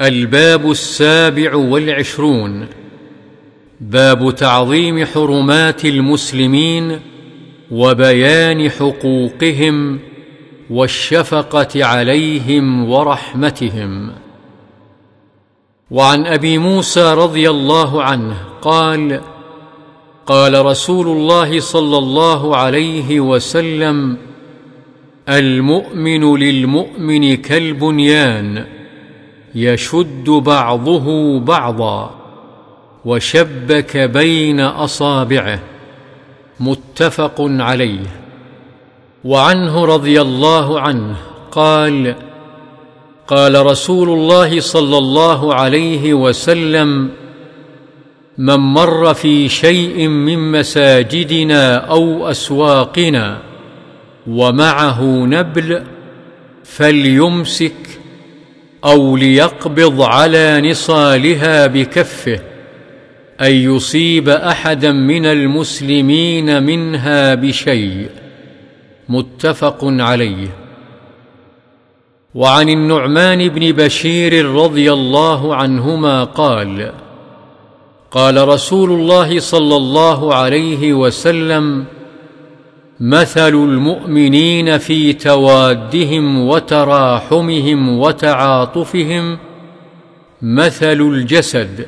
الباب السابع والعشرون. باب تعظيم حرمات المسلمين وبيان حقوقهم والشفقة عليهم ورحمتهم. وعن أبي موسى رضي الله عنه قال قال رسول الله صلى الله عليه وسلم المؤمن للمؤمن كالبنيان. يشد بعضه بعضا وشبك بين أصابعه متفق عليه. وعنه رضي الله عنه قال قال رسول الله صلى الله عليه وسلم من مر في شيء من مساجدنا أو أسواقنا ومعه نبل فليمسك أو ليقبض على نصالها بكفه أن يصيب أحدا من المسلمين منها بشيء متفق عليه. وعن النعمان بن بشير رضي الله عنهما قال قال رسول الله صلى الله عليه وسلم مثل المؤمنين في توادهم وتراحمهم وتعاطفهم مثل الجسد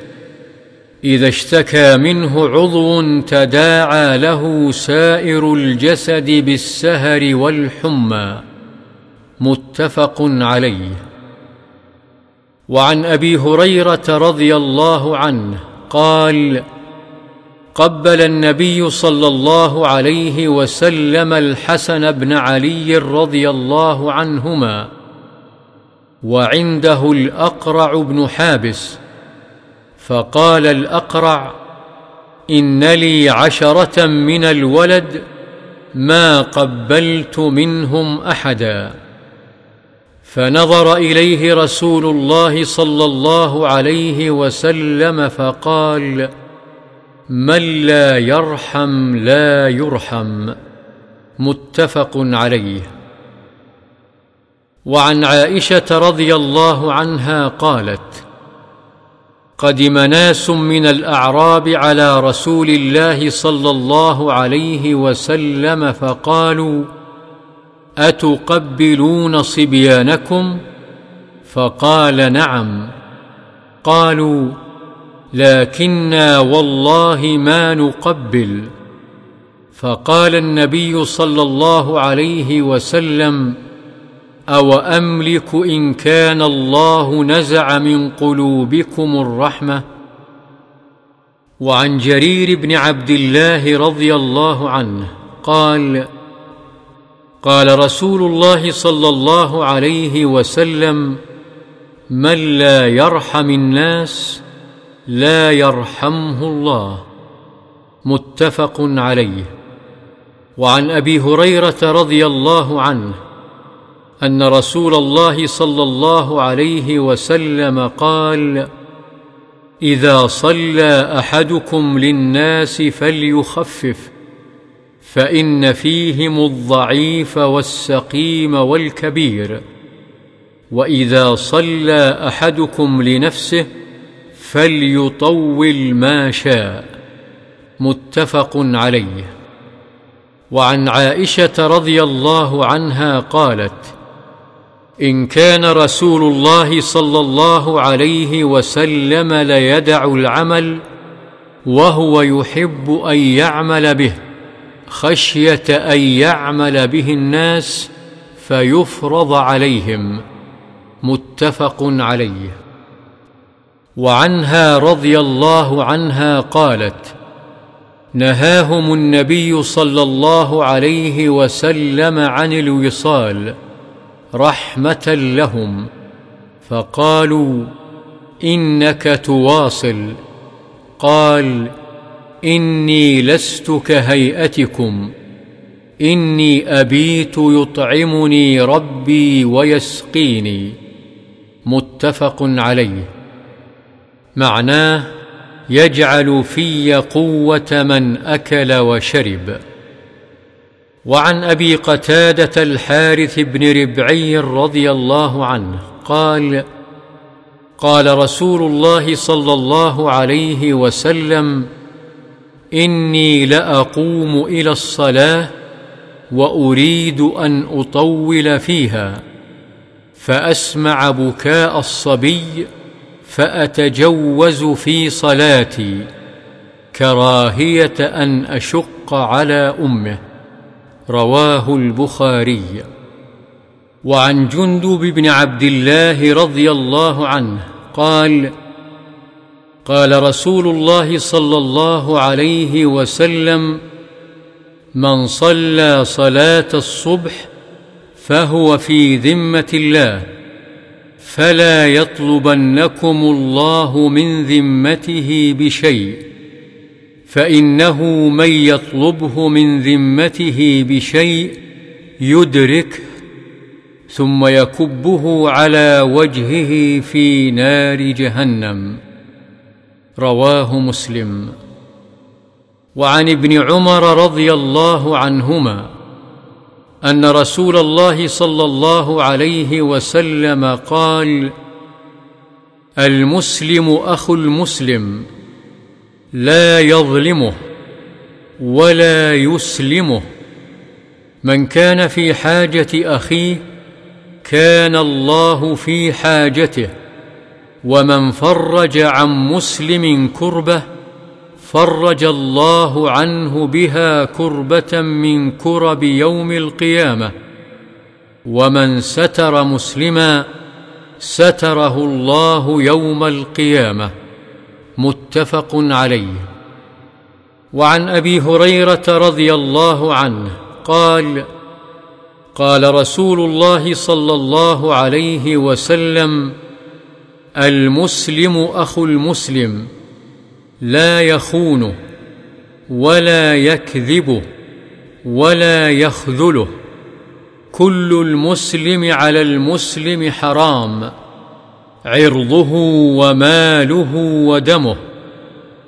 اذا اشتكى منه عضو تداعى له سائر الجسد بالسهر والحمى متفق عليه وعن ابي هريره رضي الله عنه قال قبل النبي صلى الله عليه وسلم الحسن بن علي رضي الله عنهما وعنده الأقرع بن حابس فقال الأقرع إن لي عشرة من الولد ما قبلت منهم أحدا. فنظر إليه رسول الله صلى الله عليه وسلم فقال من لا يرحم لا يرحم متفق عليه. وعن عائشة رضي الله عنها قالت قدم ناس من الأعراب على رسول الله صلى الله عليه وسلم فقالوا أتقبلون صبيانكم؟ فقال نعم. قالوا لكنا والله ما نقبل. فقال النبي صلى الله عليه وسلم أو املك إن كان الله نزع من قلوبكم الرحمة؟ وعن جرير بن عبد الله رضي الله عنه قال قال رسول الله صلى الله عليه وسلم من لا يرحم الناس لا يرحمه الله. متفق عليه. وعن أبي هريرة رضي الله عنه أن رسول الله صلى الله عليه وسلم قال إذا صلى أحدكم للناس فليخفف فإن فيهم الضعيف والسقيم والكبير. وإذا صلى أحدكم لنفسه فليطول ما شاء. متفق عليه. وعن عائشة رضي الله عنها قالت إن كان رسول الله صلى الله عليه وسلم ليدع العمل وهو يحب أن يعمل به خشية أن يعمل به الناس فيفرض عليهم. متفق عليه. وعنها رضي الله عنها قالت نهاهم النبي صلى الله عليه وسلم عن الوصال رحمة لهم فقالوا إنك تواصل. قال إني لست كهيئتكم إني أبيت يطعمني ربي ويسقيني. متفق عليه. معناه يجعل في قوة من أكل وشرب. وعن أبي قتادة الحارث بن ربعي رضي الله عنه قال قال رسول الله صلى الله عليه وسلم إني لأقوم إلى الصلاة وأريد أن أطول فيها فأسمع بكاء الصبي فأتجوز في صلاتي كراهية أن أشق على أمه. رواه البخاري. وعن جندب بن عبد الله رضي الله عنه قال قال رسول الله صلى الله عليه وسلم من صلى صلاة الصبح فهو في ذمة الله فلا يطلبنكم الله من ذمته بشيء فإنه من يطلبه من ذمته بشيء يدركه ثم يكبه على وجهه في نار جهنم. رواه مسلم. وعن ابن عمر رضي الله عنهما أن رسول الله صلى الله عليه وسلم قال المسلم أخو المسلم لا يظلمه ولا يسلمه. من كان في حاجة أخيه كان الله في حاجته ومن فرج عن مسلم كربه فرج الله عنه بها كربة من كرب يوم القيامة. ومن ستر مسلما ستره الله يوم القيامة. متفق عليه. وعن أبي هريرة رضي الله عنه قال قال رسول الله صلى الله عليه وسلم المسلم أخو المسلم. لا يخونه ولا يكذبه ولا يخذله. كل المسلم على المسلم حرام عرضه وماله ودمه.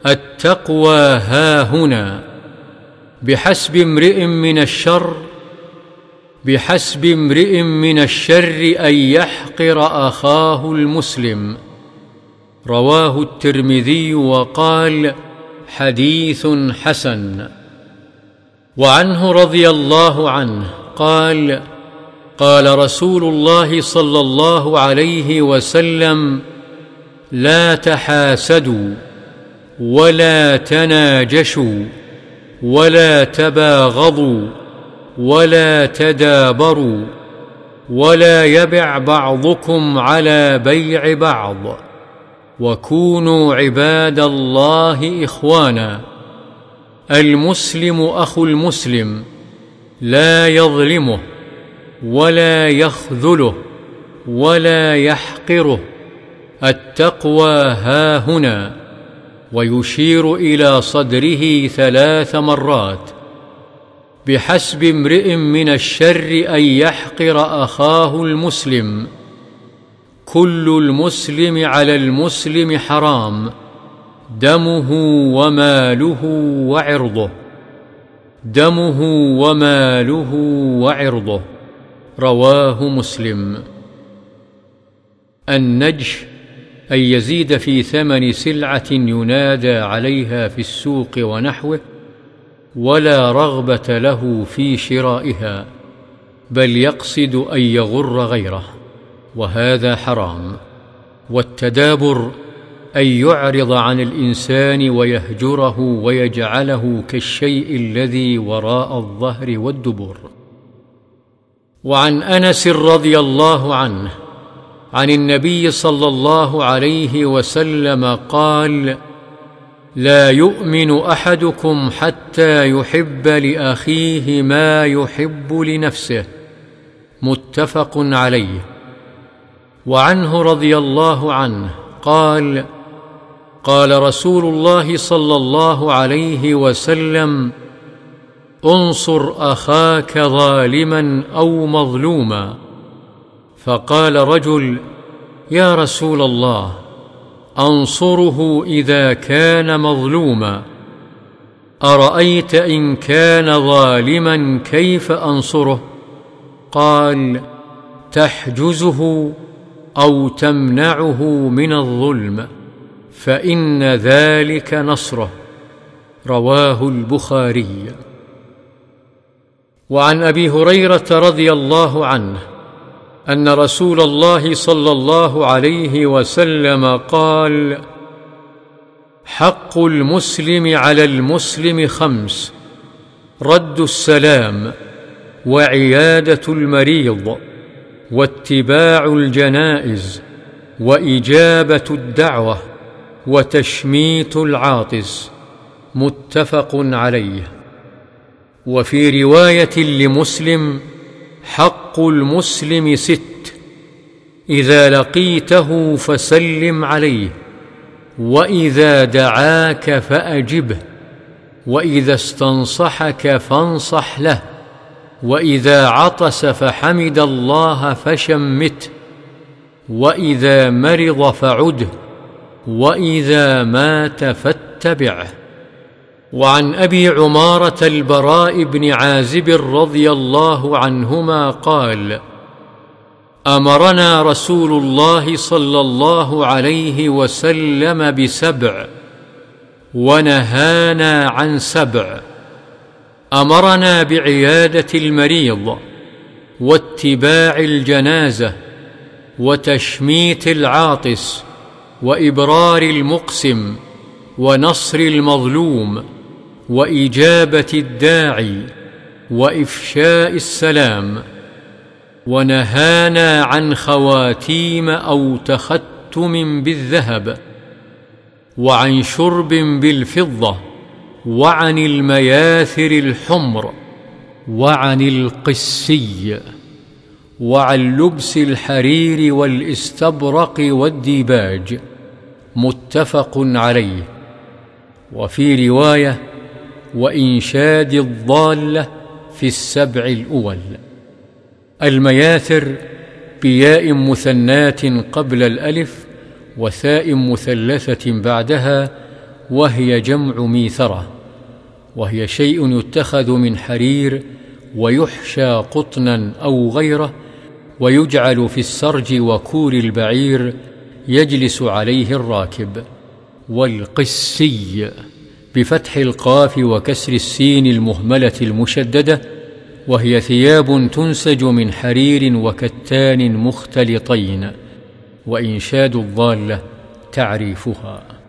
التقوى ها هنا. بحسب امرئ من الشر بحسب امرئ من الشر أن يحقر أخاه المسلم. رواه الترمذي وقال حديث حسن. وعنه رضي الله عنه قال قال رسول الله صلى الله عليه وسلم لا تحاسدوا ولا تناجشوا ولا تباغضوا ولا تدابروا ولا يبع بعضكم على بيع بعض. وكونوا عباد الله إخوانا. المسلم أخو المسلم لا يظلمه ولا يخذله ولا يحقره. التقوى ها هنا. ويشير إلى صدره ثلاث مرات. بحسب امرئ من الشر أن يحقر أخاه المسلم. كل المسلم على المسلم حرام دمه وماله وعرضه. دمه وماله وعرضه. رواه مسلم. النجش أن يزيد في ثمن سلعة ينادى عليها في السوق ونحوه ولا رغبة له في شرائها بل يقصد أن يغر غيره. وهذا حرام. والتدابر أن يعرض عن الإنسان ويهجره ويجعله كالشيء الذي وراء الظهر والدبر. وعن أنس رضي الله عنه عن النبي صلى الله عليه وسلم قال لا يؤمن أحدكم حتى يحب لأخيه ما يحب لنفسه. متفق عليه. وعنه رضي الله عنه قال قال رسول الله صلى الله عليه وسلم انصر أخاك ظالما أو مظلوما. فقال رجل يا رسول الله أنصره إذا كان مظلوما. أرأيت إن كان ظالما كيف أنصره؟ قال تحجزه أو تمنعه من الظلم فإن ذلك نصره رواه البخاري. وعن أبي هريرة رضي الله عنه أن رسول الله صلى الله عليه وسلم قال حق المسلم على المسلم خمس رد السلام وعيادة المريض. واتباع الجنائز وإجابة الدعوة وتشميت العاطس متفق عليه. وفي رواية لمسلم حق المسلم ست إذا لقيته فسلم عليه وإذا دعاك فأجبه وإذا استنصحك فانصح له. وإذا عطس فحمد الله فشمته وإذا مرض فعده وإذا مات فاتبعه. وعن أبي عمارة البراء بن عازب رضي الله عنهما قال أمرنا رسول الله صلى الله عليه وسلم بسبع ونهانا عن سبع. أمرنا بعيادة المريض واتباع الجنازة وتشميت العاطس وإبرار المقسم ونصر المظلوم وإجابة الداعي وإفشاء السلام ونهانا عن خواتيم أو تختم بالذهب وعن شرب بالفضة وعن المياثر الحمر وعن القسي وعن لبس الحرير والاستبرق والديباج متفق عليه. وفي رواية وإنشاد الضالة في السبع الأول. المياثر بياء مثنات قبل الألف وثاء مثلثة بعدها وهي جمع ميثرة. وهي شيء يتخذ من حرير ويحشى قطنا أو غيره ويجعل في السرج وكور البعير يجلس عليه الراكب. والقسي بفتح القاف وكسر السين المهملة المشددة وهي ثياب تنسج من حرير وكتان مختلطين وإنشاد الضالة تعريفها.